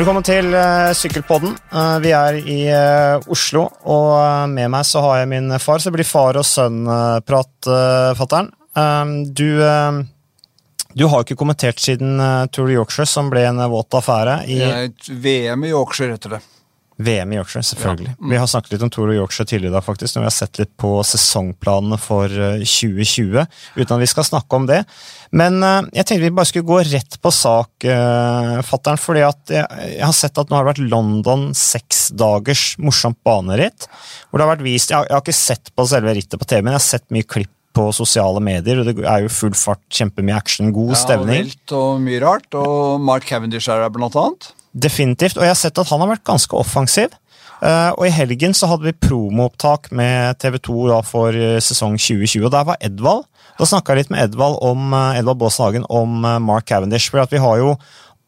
Velkommen til uh, Sykkelpodden. Uh, vi er i uh, Oslo, og med meg så har jeg min far, så det blir far og sønn-prat, fatter'n. du, du har ikke kommentert siden Tour de Yorkshire, som ble en våt affære. I VM i Yorkshire heter det. VM i Yorkshire, selvfølgelig. Ja. Mm. Vi har snakket litt om Tour og Yorkshire tidligere i dag, faktisk, når vi har sett litt på sesongplanene for 2020, eh, uten at vi skal snakke om det. Men uh, jeg tenkte vi bare skulle gå rett på sak, uh, fattern, fordi at jeg, jeg, har sett at nå har det vært London seks dagers morsomt baneritt, hvor det har vært vist Jeg har, jeg har ikke sett på selve rittet på TV, men jeg har sett mye klipp på sosiale medier, og det er jo full fart, kjempemye action, god ja, stevning. Ja, og og mye rart, og Mark Cavendish er her blant annet. Definitivt, og jeg har sett at han har vært ganske offensiv. Uh, og I helgen så hadde vi promoopptak med TV 2 for uh, sesong 2020, og der var Edvald. Da snakka jeg litt med Edvald om uh, Edvald Baashagen om Mark Cavendish. For vi har jo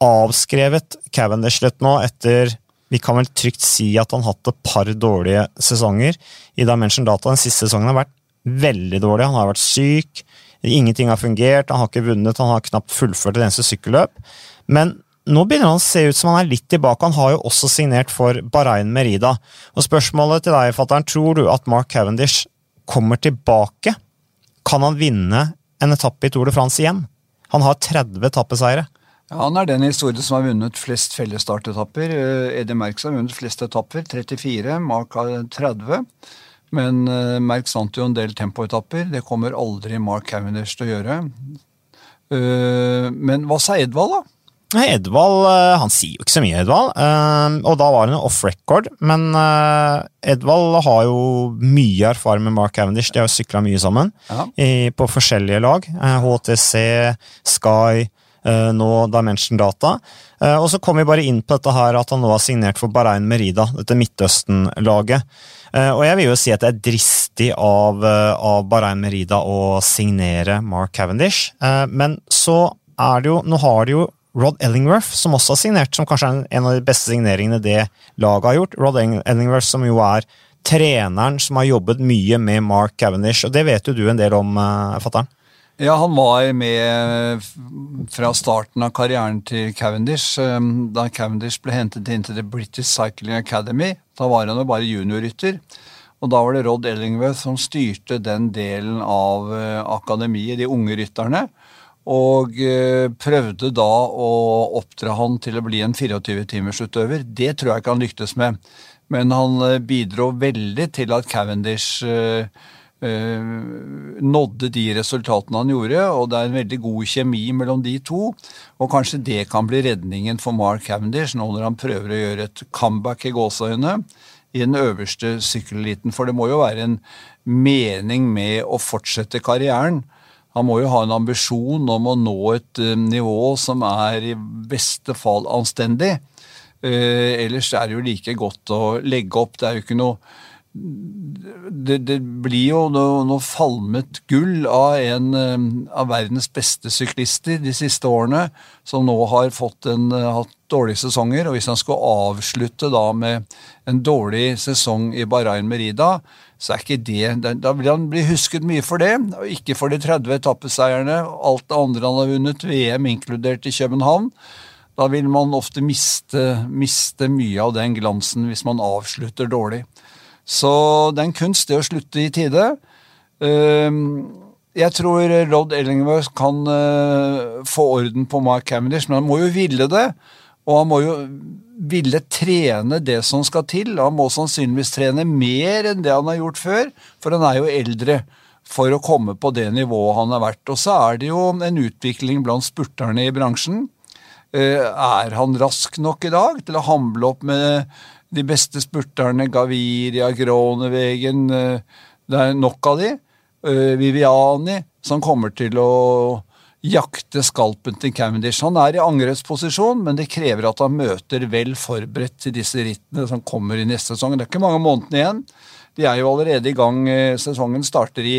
avskrevet Cavendish litt nå etter Vi kan vel trygt si at han hatt et par dårlige sesonger. I Dimension Data den siste sesongen har vært veldig dårlig. Han har vært syk, ingenting har fungert, han har ikke vunnet, han har knapt fullført et eneste sykkelløp. Men nå begynner han å se ut som han er litt tilbake. Han har jo også signert for Bahrain Merida. Og Spørsmålet til deg, fattern, tror du at Mark Cavendish kommer tilbake? Kan han vinne en etappe i Tour de France igjen? Han har 30 etappeseiere. Ja, Han er den historien som har vunnet flest fellesstartetapper. Eh, Eddie Merckx har vunnet flest etapper, 34. Mark har 30. Men uh, Merckx vant jo en del tempoetapper. Det kommer aldri Mark Cavendish til å gjøre. Uh, men hva sa Edvald, da? Edvald eh, han sier jo ikke så mye, Edvald. Eh, og da var han off record. Men eh, Edvald har jo mye erfaring med Mark Cavendish. De har jo sykla mye sammen ja. på forskjellige lag. HTC, Sky, nå Dimension Data. Og så kom vi bare inn på dette her at han nå har signert for Bahrain Merida, dette Midtøsten-laget. Og jeg vil jo si at det er dristig av, av Bahrain Merida å signere Mark Cavendish. Men så er det jo Nå har de jo Rod Ellingworth, som også har signert, som kanskje er en av de beste signeringene det laget har gjort. Rod Ellingworth, som jo er treneren som har jobbet mye med Mark Cavendish, og det vet jo du en del om, uh, fatter'n? Ja, han var med fra starten av karrieren til Cavendish. Um, da Cavendish ble hentet inn til The British Cycling Academy, da var han jo bare juniorrytter. Og da var det Rod Ellingworth som styrte den delen av uh, akademiet, de unge rytterne. Og eh, prøvde da å oppdra han til å bli en 24-timersutøver. Det tror jeg ikke han lyktes med. Men han eh, bidro veldig til at Cavendish eh, nådde de resultatene han gjorde, og det er en veldig god kjemi mellom de to. Og kanskje det kan bli redningen for Mark Cavendish nå når han prøver å gjøre et comeback i gåseøyne i den øverste sykkeliten, For det må jo være en mening med å fortsette karrieren. Han må jo ha en ambisjon om å nå et uh, nivå som er i beste fall anstendig. Uh, ellers er det jo like godt å legge opp. Det er jo ikke noe det, det, blir jo noe, noe, falmet gull av en um, av verdens beste syklister de siste årene, som nå har fått en, hatt dårlige sesonger. og Hvis han skulle avslutte da med en dårlig sesong i Bahrain Merida, så er ikke det Da vil han bli husket mye for det, og ikke for de 30 etappeseierne, alt det andre han har vunnet, VM inkludert i København. Da vil man ofte miste, miste mye av den glansen hvis man avslutter dårlig. Så det er en kunst, det å slutte i tide. Ehm, jeg tror Rod Ellingworth kan eh, få orden på Mark Cavendish, men han må jo ville det. Og han må jo ville trene det som skal til. Han må sannsynligvis trene mer enn det han har gjort før, for han er jo eldre for å komme på det nivået han har vært. Og så er det jo en utvikling blant spurterne i bransjen. Eh, er han rask nok i dag til å hamle opp med de beste spurterne? Gaviria, Gronevegen eh, Det er nok av de. Eh, Viviani, som kommer til å jakte skalpen til Cavendish. Han er i angrepsposisjon, men det krever at han møter vel forberedt til disse rittene som kommer i neste sesong. Det er ikke mange månedene igjen. De er jo allerede i gang. Eh, sesongen starter i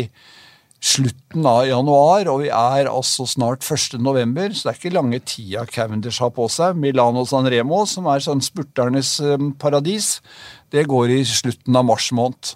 slutten av januar, og vi er altså snart 1. november, så det er ikke lange tida Cavendish har på seg. Milano San Remo, som er sånn spurternes eh, paradis, det går i slutten av mars måned.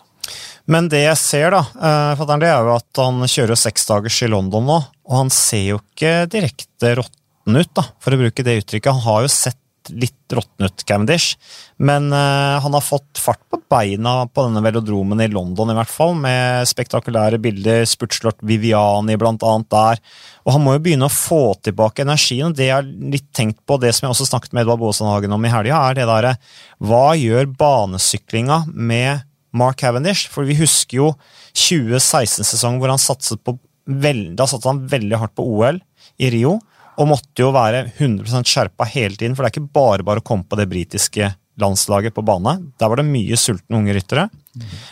Men det jeg ser, da, uh, det er jo at han kjører seks dager i London nå, og han ser jo ikke direkte råtten ut, da, for å bruke det uttrykket. Han har jo sett litt råtnet Cavendish. Men uh, han har fått fart på beina på denne velodromen i London, i hvert fall, med spektakulære bilder. Spurtslort Viviani blant annet der. Og han må jo begynne å få tilbake energien. og Det jeg har litt tenkt på, det som jeg også snakket med Edvard Baasenhagen om i helga, er det derre Hva gjør banesyklinga med Mark Cavendish? For vi husker jo 2016-sesongen hvor han satset på veld, da satte han veldig hardt på OL i Rio og måtte jo være 100% skjerpa hele tiden, for det er ikke bare bare å komme på det britiske landslaget på bane. Der var det mye sultne unge ryttere,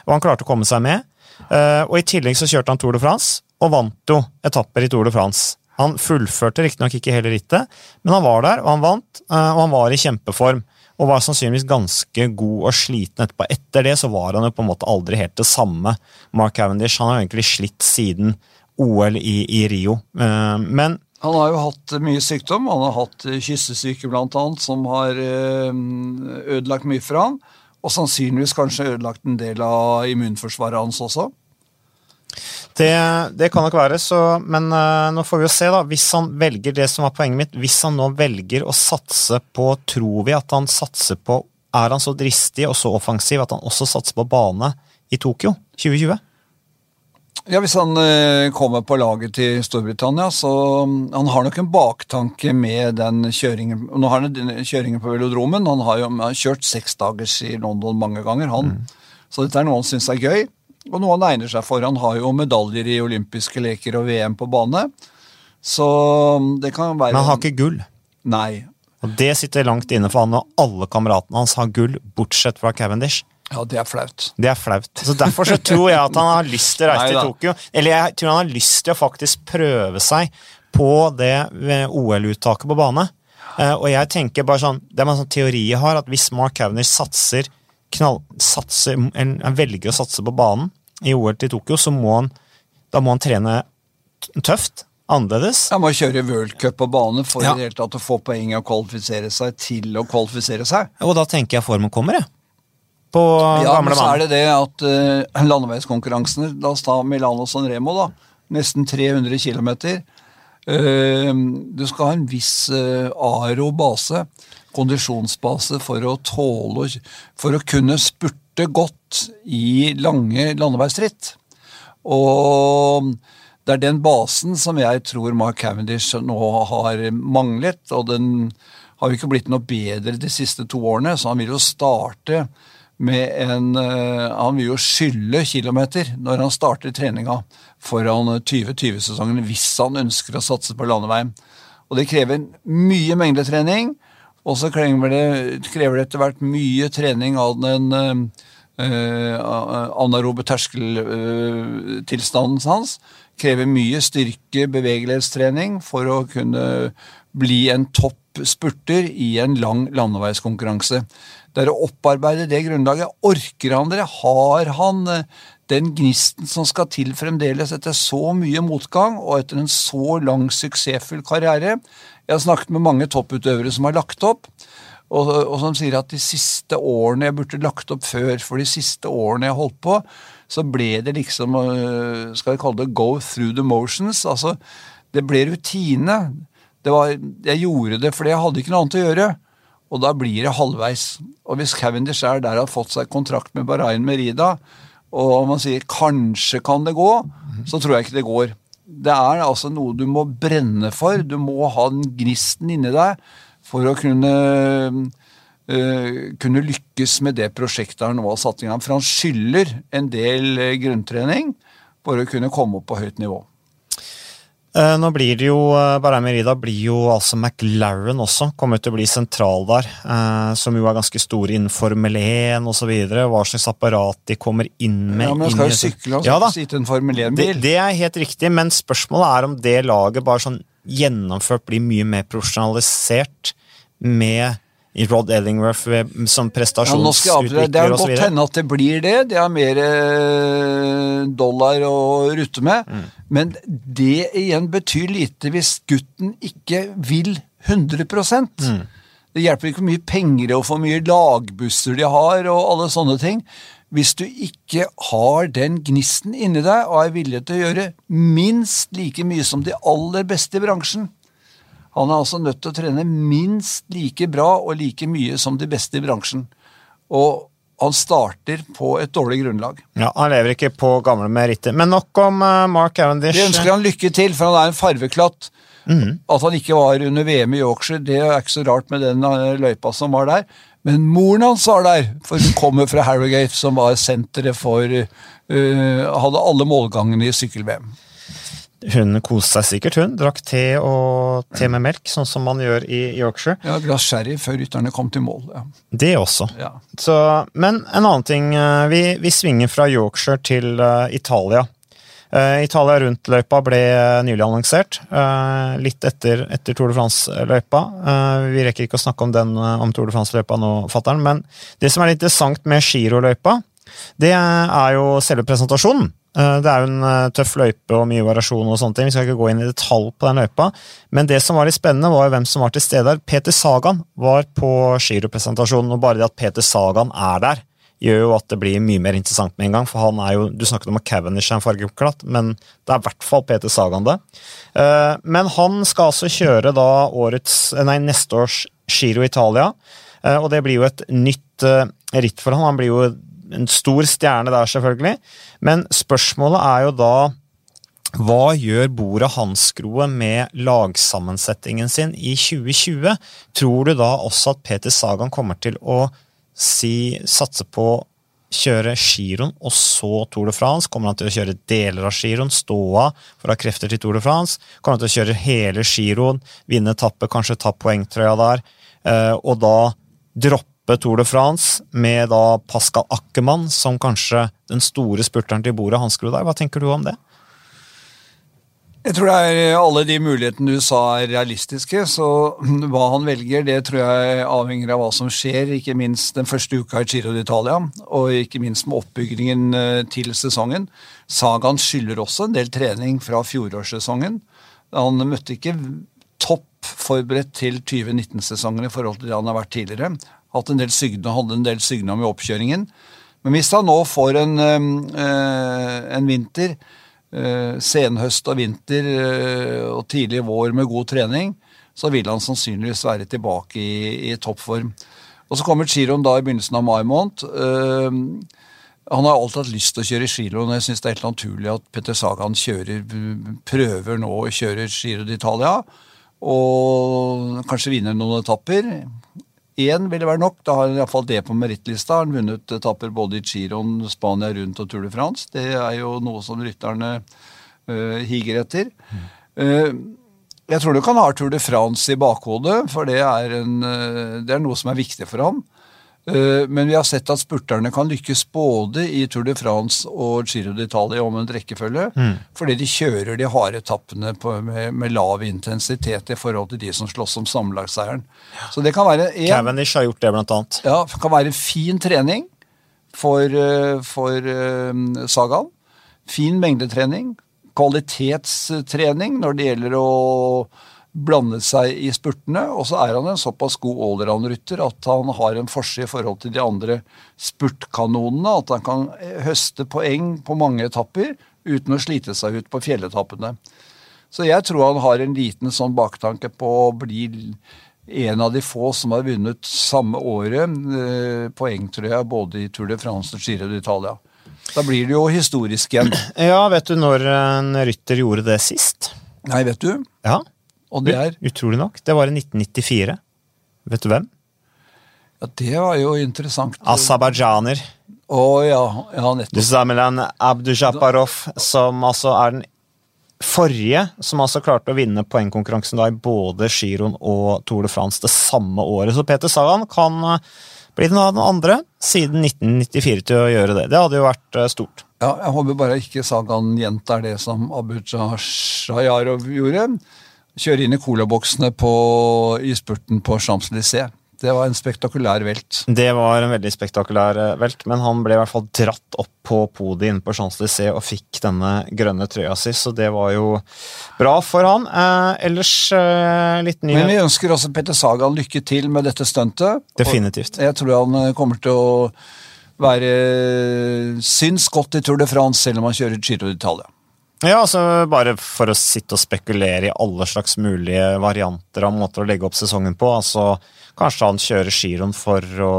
og han klarte å komme seg med. Eh, og I tillegg så kjørte han Tour de France, og vant jo etapper i Tour de France. Han fullførte riktignok ikke hele rittet, men han var der, og han vant, eh, og han var i kjempeform. Og var sannsynligvis ganske god og sliten etterpå. Etter det så var han jo på en måte aldri helt det samme. Mark Cavendish han har jo egentlig slitt siden OL i, i Rio. Eh, men han har jo hatt mye sykdom. Han har hatt kyssesyke, annet, som har eh, ødelagt mye for han. Og sannsynligvis kanskje ødelagt en del av immunforsvaret hans også. Det, det kan nok være, så, men uh, nå får vi jo se, da. Hvis han velger det som var poenget mitt, hvis han nå velger å satse på Tror vi at han satser på Er han så dristig og så offensiv at han også satser på bane i Tokyo 2020? Ja, Hvis han eh, kommer på laget til Storbritannia, så um, Han har nok en baktanke med den kjøringen Nå har han den kjøringen på velodromen. Han har jo han har kjørt seksdagers i London mange ganger, han. Mm. Så dette er noe han syns er gøy, og noe han egner seg for. Han har jo medaljer i olympiske leker og VM på bane, så um, det kan være Men han har ikke gull? Nei. Og det sitter langt inne for han, og alle kameratene hans har gull, bortsett fra Cavendish. Ja, det er flaut. Det er flaut. Så Derfor så tror jeg at han har lyst til å reise til Tokyo. Eller jeg tror han har lyst til å faktisk prøve seg på det OL-uttaket på bane. Eh, og jeg tenker bare sånn, Det er en sånn teori jeg har, at hvis Mark Havner satser, knall, satser en, en velger å satse på banen i OL til Tokyo, så må han, da må han trene tøft. Annerledes. Han må kjøre worldcup på bane for ja. i det hele tatt å få poeng og kvalifisere seg til å kvalifisere seg. Og da tenker jeg formen kommer, jeg på ja, gamle mann. Så er det det at uh, landeveiskonkurransene, la oss ta Milano San Remo, da, nesten 300 km. Uh, du skal ha en viss uh, aro-base, kondisjonsbase, for å tåle For å kunne spurte godt i lange landeveisritt. Og det er den basen som jeg tror Mark Cavendish nå har manglet, og den har jo ikke blitt noe bedre de siste to årene, så han vil jo starte med en uh, Han vil jo skylle kilometer når han starter treninga foran 2020-sesongen hvis han ønsker å satse på landeveien. Og det krever mye mengdetrening, og så krever det, etter hvert mye trening av den uh, anarobe terskeltilstanden uh, hans. Krever mye styrke, bevegelighetstrening, for å kunne bli en topp spurter i en lang landeveiskonkurranse. Det er å opparbeide det grunnlaget. Orker han dere? Har han eh, den gnisten som skal til fremdeles etter så mye motgang og etter en så lang, suksessfull karriere? Jeg har snakket med mange topputøvere som har lagt opp, og, og, som sier at de siste årene jeg burde lagt opp før, for de siste årene jeg holdt på, så ble det liksom eh, Skal vi kalle det go through the motions? Altså, det ble rutine. Var, jeg gjorde det fordi jeg hadde ikke noe annet å gjøre. Og da blir det halvveis. Og hvis Cavendish er der har fått seg kontrakt med Bahrain Merida, og man sier 'kanskje kan det gå', så tror jeg ikke det går. Det er altså noe du må brenne for. Du må ha den gnisten inni deg for å kunne, uh, kunne lykkes med det prosjektet han nå har satt i gang. For han skylder en del uh, grunntrening for å kunne komme opp på høyt nivå. Eh, nå blir det jo bare Bahrain Merida blir jo altså McLaren også, kommer til å bli sentral der. Eh, som jo er ganske store innen Formel 1 osv. Hva slags apparat de kommer inn med. Ja, men skal jo sykle og ja, sitte en Formel 1-bil. Det, det, er helt riktig, men spørsmålet er om det laget bare sånn gjennomført blir mye mer profesjonalisert med Rod Ellingworth som prestasjonsutvikler ja, Det er godt hende at det blir det. Det er mer eh, dollar å rutte med. Mm. Men det igjen betyr lite hvis gutten ikke vil 100 mm. Det hjelper ikke hvor mye penger og hvor mye lagbusser de har og alle sånne ting. Hvis du ikke har den gnisten inni deg og er villig til å gjøre minst like mye som de aller beste i bransjen, Han er altså nødt til å trene minst like bra og like mye som de beste i bransjen. Og han starter på et dårlig grunnlag. Ja, Han lever ikke på gamle meritter. Men nok om uh, Mark Cavendish. Vi ønsker han lykke til, for han er en farveklatt. Mm. At han ikke var under VM i Yorkshire, det er ikke så rart med den løypa som var der. Men moren hans var der, for hun kommer fra Harrogate, som var senteret for uh, Hadde alle målgangene i sykkel-VM. Hun koste seg sikkert, hun. Drakk te og te med melk, sånn som man gjør i Yorkshire. Ja, glass sherry før rytterne kom til mål. ja. Det også. Ja. Så, men en annen ting. Eh, vi, vi svinger fra Yorkshire til uh, Italia. Uh, Italia rundt-løypa ble nylig annonsert, uh, litt etter, etter, Tour de France-løypa. vi rekker ikke å snakke om den om Tour de France-løypa nå, fatter'n, men det som er interessant med Giro-løypa, det er jo selve presentasjonen. Eh, det er jo en eh, tøff løype og mye variasjon. og sånne ting. Vi skal ikke gå inn i detalj på den løypa. Men det som var litt spennende, var hvem som var til stede der. Peter Sagan var på giropresentasjonen, og bare det at Peter Sagan er der, gjør jo at det blir mye mer interessant med en gang. For han er jo, Du snakket om at Cavendish er en fargeklatt, men det er i hvert fall Peter Sagan det. Eh, men han skal altså kjøre da årets, nei, neste års Giro Italia. Og det blir jo et nytt ritt for han. Han blir jo en stor stjerne der, selvfølgelig. Men spørsmålet er jo da hva gjør bordet Hansgrohe med lagsammensetningen sin i 2020? Tror du da også at Peter Sagan kommer til å si, satse på å kjøre giroen og så Tour de France? Kommer han til å kjøre deler av giroen, stå av for å ha krefter til Tour de France? Kommer han til å kjøre hele giroen, vinne etappe, kanskje ta poengtrøya der, eh, og da droppe stoppe Tour de France med da Pascal Ackermann som kanskje den store spurteren til bordet. Hanskerud der. Hva tenker du om det? Jeg tror det er alle de mulighetene du sa er realistiske, så hva han velger, det tror jeg avhenger av hva som skjer, ikke minst den første uka i Giro d'Italia, og ikke minst med oppbyggingen eh, til sesongen. Sagaen skylder også en del trening fra fjorårssesongen. Han møtte ikke topp forberedt til 2019-sesongen i forhold til det han har vært tidligere hatt en del sykdom, hadde en del sykdom i oppkjøringen. Men hvis han nå får en, øh, en vinter, øh, senhøst og vinter øh, og tidlig vår med god trening, så vil han sannsynligvis være tilbake i, i toppform. Og så kommer Giroen da i begynnelsen av mai måned. han har alltid hatt lyst til å kjøre Giroen, og jeg syns det er helt naturlig at Petter Sagan kjører, prøver nå å kjøre Giro d'Italia. Og kanskje vinner noen etapper. Én ville være nok. Da har han iallfall det på merittlista. Han vunnet etapper både i Giron, Spania rundt og Tour de France. Det er jo noe som rytterne uh, higer etter. Mm. Uh, jeg tror du kan ha Tour de France i bakhodet, for det er, en, uh, det er noe som er viktig for ham. Eh, men vi har sett at spurterne kan lykkes både i Tour de France og Giro d'Italia om en rekkefølge, mm. fordi de kjører de harde etappene med, med, lav intensitet i forhold til de som slåss om sammenlagtseieren. Så det kan være en, Cavendish har gjort det, blant annet. Ja, kan være en fin trening for, eh, for uh, Sagaen. Fin mengdetrening. Kvalitetstrening når det gjelder å blandet seg i spurtene, og så er han en såpass god allround-rytter at han har en forse i forhold til de andre spurtkanonene. At han kan høste poeng på mange etapper uten å slite seg ut på fjelletappene. Så jeg tror han har en liten sånn baktanke på å bli en av de få som har vunnet samme året eh, poeng, tror jeg, både i Tour de France og Giro d'Italia. Da blir det jo historisk igjen. Ja, vet du når en rytter gjorde det sist? Nei, vet du? Ja, og det er Utrolig nok. Det var i 1994. Vet du hvem? Ja, Det var jo interessant. Aserbajdsjaner. Å oh, ja. ja, nettopp. Zamilan Abdujaparov, som altså er den forrige som altså klarte å vinne poengkonkurransen da i både Giroen og Tour de France det samme året. Så Peter Sagan kan eh, bli den andre siden 1994 til å gjøre det. Det hadde jo vært eh, stort. Ja, Jeg håper bare ikke Sagan gjentar det som Abujajarov gjorde kjøre inn i colaboksene i spurten på Champs-Élysées. Det var en spektakulær velt. Det var en veldig spektakulær eh, velt, men han ble i hvert fall dratt opp på podiet inne på Champs-Élysées og fikk denne grønne trøya si, så det var jo bra for han. Eh, ellers eh, litt nye Men vi ønsker også Petter Sagan lykke til med dette stuntet. Definitivt. Jeg tror han eh, kommer til å være syns godt i Tour de France selv om han kjører Giro d'Italia. Ja, altså Bare for å sitte og spekulere i alle slags mulige varianter av måter å legge opp sesongen på. altså Kanskje han kjører giroen for å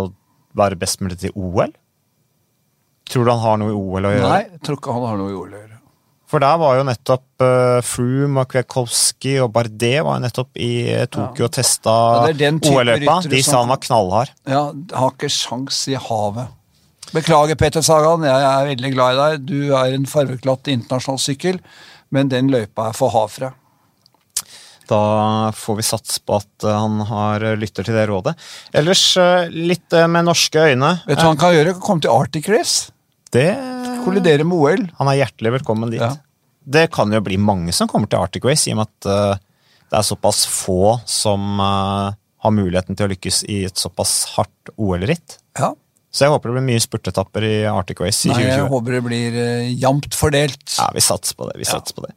være best mulig til OL? Tror du han har noe i OL å gjøre? Nei, jeg tror ikke han har noe i OL å gjøre. For der var jo nettopp uh, Froome og Kwiatkowski og Bardet var jo nettopp i Tokyo og testa Ja, den type OL-løpa. De sa han var knallhard. Ja, har ikke sjans i havet. Beklager, Peter Sagan, jeg er veldig glad i deg. Du er en farveklatt internasjonal sykkel, men den løypa er for havfra. Da får vi satse på at uh, han har uh, lytter til det rådet. Ellers uh, litt med norske øyne. Vet du hva han kan gjøre? Komme til Arctic Race. Det Kollidere med OL. Han er hjertelig velkommen dit. Ja. Det kan jo bli mange som kommer til Arctic Race, i og med at det er såpass få som har muligheten til å lykkes i et såpass hardt OL-ritt. Ja. Så jeg håper det blir mye spurtetapper i Arctic Race i Nei, jeg håper det blir uh, jevnt fordelt. Ja, vi satser på det. vi satser på det.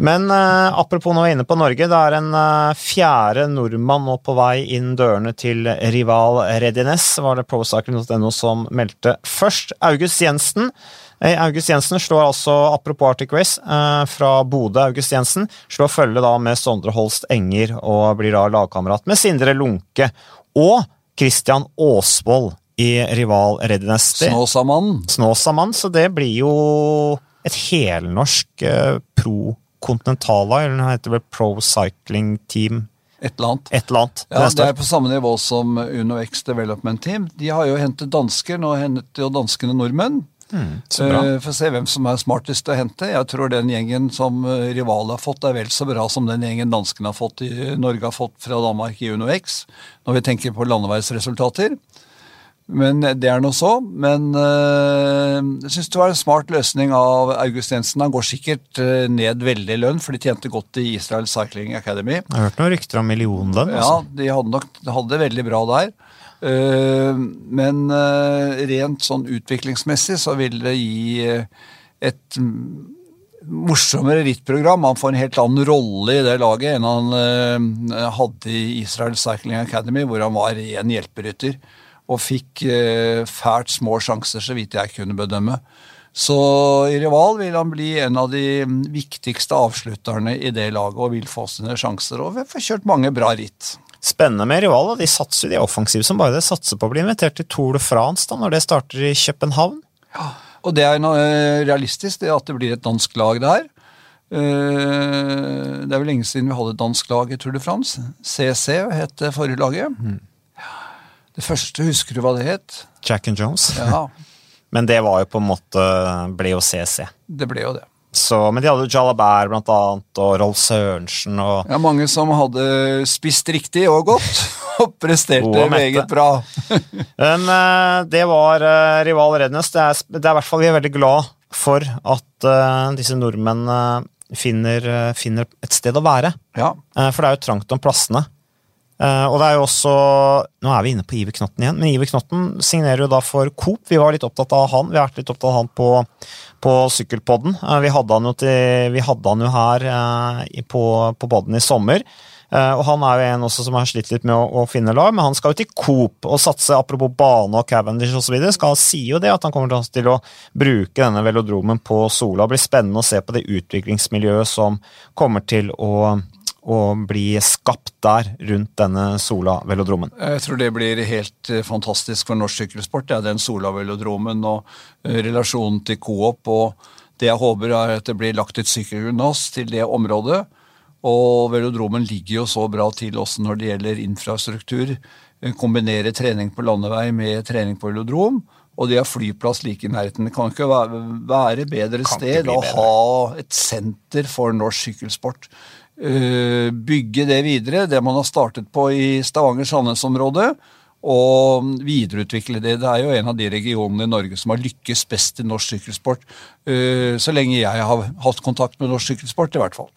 Men uh, apropos nå inne på Norge, det er en uh, fjerde nordmann nå på vei inn dørene til rival Readiness, var det procycling.no som meldte først. August Jensen. August Jensen slår altså, apropos Arctic Race, fra Bodø, August Jensen, slår følge da med Sondre Holst Enger og blir da lagkamerat med Sindre Lunke og Christian Aasvold i rival Readiness. Det- Snåsamannen. Snåsamann, så det blir jo et helnorsk eh, pro Continentala, eller det heter vel Pro Cycling Team, Et eller annet. et eller annet. Ja, det, Det er på samme nivå som Uno X Development Team. De har jo hentet dansker, nå henter jo danskene nordmenn. bra. Eh, For å se hvem som er smartest å hente. Jeg tror den gjengen som rivalet har fått, er vel så bra som den gjengen danskene har fått i, Norge har fått fra Danmark i Uno X, når vi tenker på landeveisresultater. Men det er nå så. Men øh, jeg syns det var en smart løsning av August Jensen. Han går sikkert øh, ned veldig i lønn, for de tjente godt i Israel Cycling Academy. Jeg har hørt noen rykter om millionlønn. Ja, Altså. de hadde nok hadde det veldig bra der. Uh, men uh, rent sånn utviklingsmessig så vil det gi eh, et mm, morsommere rittprogram. Han får en helt annen rolle i det laget enn han uh, hadde i Israel Cycling Academy, hvor han var ren hjelperytter og fikk eh, fælt små sjanser, så vidt jeg kunne bedømme. Så i Rival vil han bli en av de mm, viktigste avslutterne i det laget og vil få sine sjanser. Og får kjørt mange bra ritt. Spennende med rival. og De satser de er offensive som bare det. Satser på å bli invitert til Tour de France da, når det starter i København. Ja, Og det er no- eh, realistisk, det at det blir et dansk lag der. Eh, Det er vel lenge siden vi hadde et dansk lag i Tour de France. CC het forrige laget. Det første, husker du hva det het? Jack and Jones. Ja, Men det var jo på en måte ble jo CC. det ble jo det. Så, men de hadde jo Jalabert blant annet, og Rolf Sørensen og Ja, mange som hadde spist riktig og godt, og presterte meget bra. Men eh, det var eh, rival Rednes. Det er, det er i hvert fall vi er veldig glad for at uh, disse nordmennene finner, finner et sted å være. Ja, for det er jo trangt om plassene. Eh, og det er jo også Nå er vi inne på Iver Knotten igjen, men Iver Knotten signerer jo da for Coop. Vi var litt opptatt av han. Vi har vært litt opptatt av han på, på Sykkelpodden. Uh, vi, hadde til, vi hadde han jo her uh, på, på podden i sommer. Og han er jo en også som har slitt litt med å, å finne lag, men han skal jo til Coop og satse, apropos bane og Cavendish osv. Skal si jo det at han kommer til å bruke denne velodromen på Sola. Det blir spennende å se på det utviklingsmiljøet som kommer til å å bli skapt der rundt denne Sola-velodromen. Jeg tror det blir helt eh, fantastisk for norsk sykkelsport. Det er den Sola-velodromen og eh, relasjonen til Coop. Og det jeg håper er at det blir lagt et sykkelgymnas til det området. Og velodromen ligger jo så bra til også når det gjelder infrastruktur. Eh, Kombinere trening på landevei med trening på velodrom. Og de har flyplass like i nærheten. Det kan ikke være, være bedre Kan ikke sted å ha et senter for norsk sykkelsport. Eh, bygge det videre, det man har startet på i Stavanger-Sandnes-området, og videreutvikle det. Det er jo en av de regionene i Norge som har lykkes best i norsk sykkelsport. eh, Så lenge jeg har hatt kontakt med norsk sykkelsport, i hvert fall.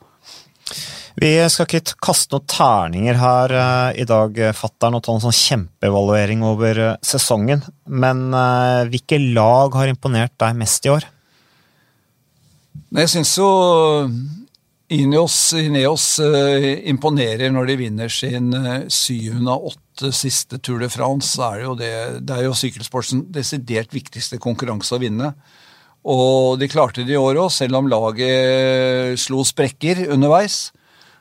Vi skal ikke kaste noen terninger her eh, i dag, fatter'n, og ta en sånn kjempeevaluering over sesongen. Men hvilke lag har imponert deg mest i år? Jeg syns jo Ineos, Ineos uh, imponerer når de vinner sin eh, syvende av åtte siste Tour de France. Er det, jo det, det er jo sykkelsportens desidert viktigste konkurranse å vinne. Og de klarte det i år òg, selv om laget slo sprekker underveis.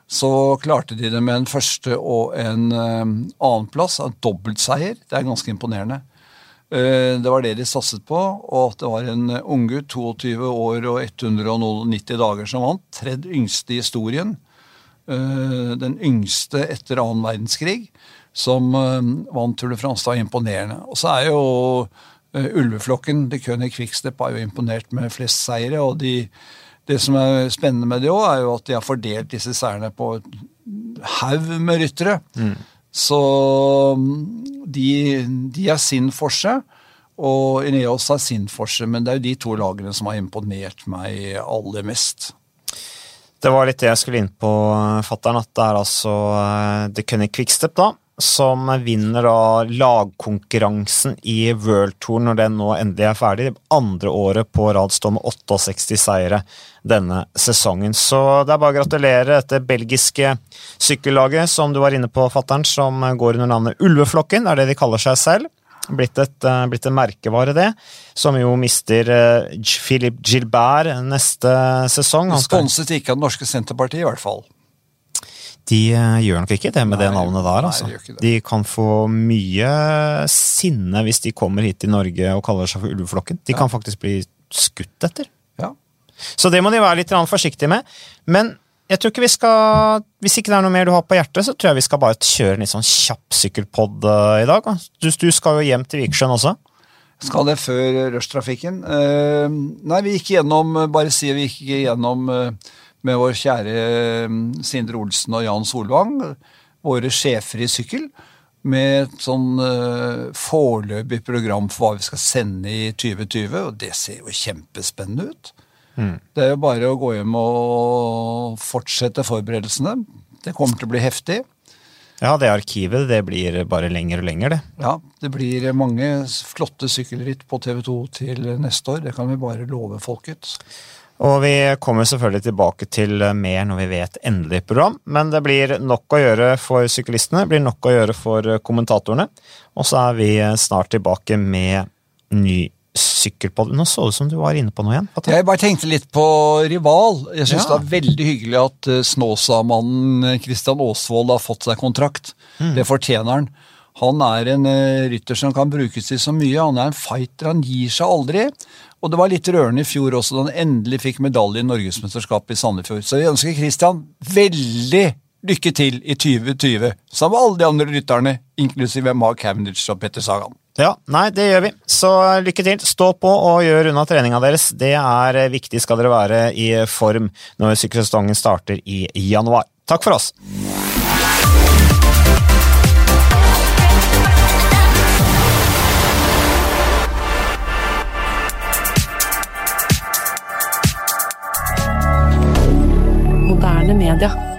Så klarte de det med en første og en uh, annenplass, en dobbeltseier. Det er ganske imponerende. Uh, det var det de satset på, og at det var en unggutt, 22 år og 190 dager, som vant. Tredje yngste i historien. Uh, den yngste etter annen verdenskrig, som vant Tour de France. Var imponerende. Og så er jo Eh, ulveflokken de König Quickstep har jo imponert med flest seire. og de, det som er spennende med det òg, er jo at de har fordelt disse seirene på en haug med ryttere. Mm. Så mm, de, de er sin forse, og Ineos er sin for seg. Men det er jo de to lagene som har imponert meg aller mest. Det var litt det jeg skulle inn på, fatter'n. At det er altså uh, The Cunning Quickstep, da som vinner da lagkonkurransen i World Tour når den nå endelig er ferdig. Andre året på rad står med 68 seire denne sesongen. Så det er bare å gratulere dette belgiske sykkellaget som du var inne på, fattern, som går under navnet Ulveflokken. Det er det de kaller seg selv. Blitt, et, eh, blitt en merkevare, det. Som jo mister uh, Philip Gilbert neste sesong. Sponset ikke av Det norske Senterpartiet, i hvert fall. De eh, gjør nok ikke det med nei, det navnet der. altså. Nei, de, de, kan få mye sinne hvis de kommer hit til Norge og kaller seg for Ulveflokken. De ja. kan faktisk bli skutt etter. Ja. Så det må de være litt forsiktige med. Men jeg tror ikke vi skal, hvis ikke det er noe mer du har på hjertet, så tror jeg vi skal bare kjøre en litt sånn kjapp sykkelpod uh, i dag. Du, du, skal jo hjem til Vikersjøen også. Skal det før rushtrafikken? Uh, nei, vi gikk gjennom, bare si vi gikk gjennom uh, med vår kjære mm, Sindre Olsen og Jan Solvang, våre sjefer i sykkel, med et sånn uh, foreløpig program for hva vi skal sende i 2020, og det ser jo kjempespennende ut. Mm. Det er jo bare å gå hjem og fortsette forberedelsene. Det kommer til å bli heftig. Ja, det arkivet det blir bare lenger og lenger, det. Ja, det blir mange flotte sykkelritt på TV 2 til neste år. Det kan vi bare love folket. Og vi kommer selvfølgelig tilbake til mer når vi vet endelig program, men det blir nok å gjøre for syklistene, det blir nok å gjøre for kommentatorene. Og så er vi snart tilbake med ny sykkelpod. Nå så det ut som du var inne på noe igjen. Jeg bare tenkte litt på rival. Jeg syns ja. det er veldig hyggelig at eh, Snåsamannen Kristian Aasvold har fått seg kontrakt. Mm. Det fortjener han. Han er en uh, rytter som kan brukes til så mye. Han er en fighter, han gir seg aldri. Og det var litt rørende i fjor også, da han endelig fikk medalje i Norgesmesterskapet i Sandefjord. Så vi ønsker Christian veldig lykke til i 2020, sammen med alle de andre rytterne, inklusive Mark Cavendish og Petter Sagan. Ja, nei, det gjør vi. Så lykke til. Stå på og gjør unna treninga deres. Det er viktig skal dere være i form når sykkelsesongen starter i januar. Takk for oss. milliardaire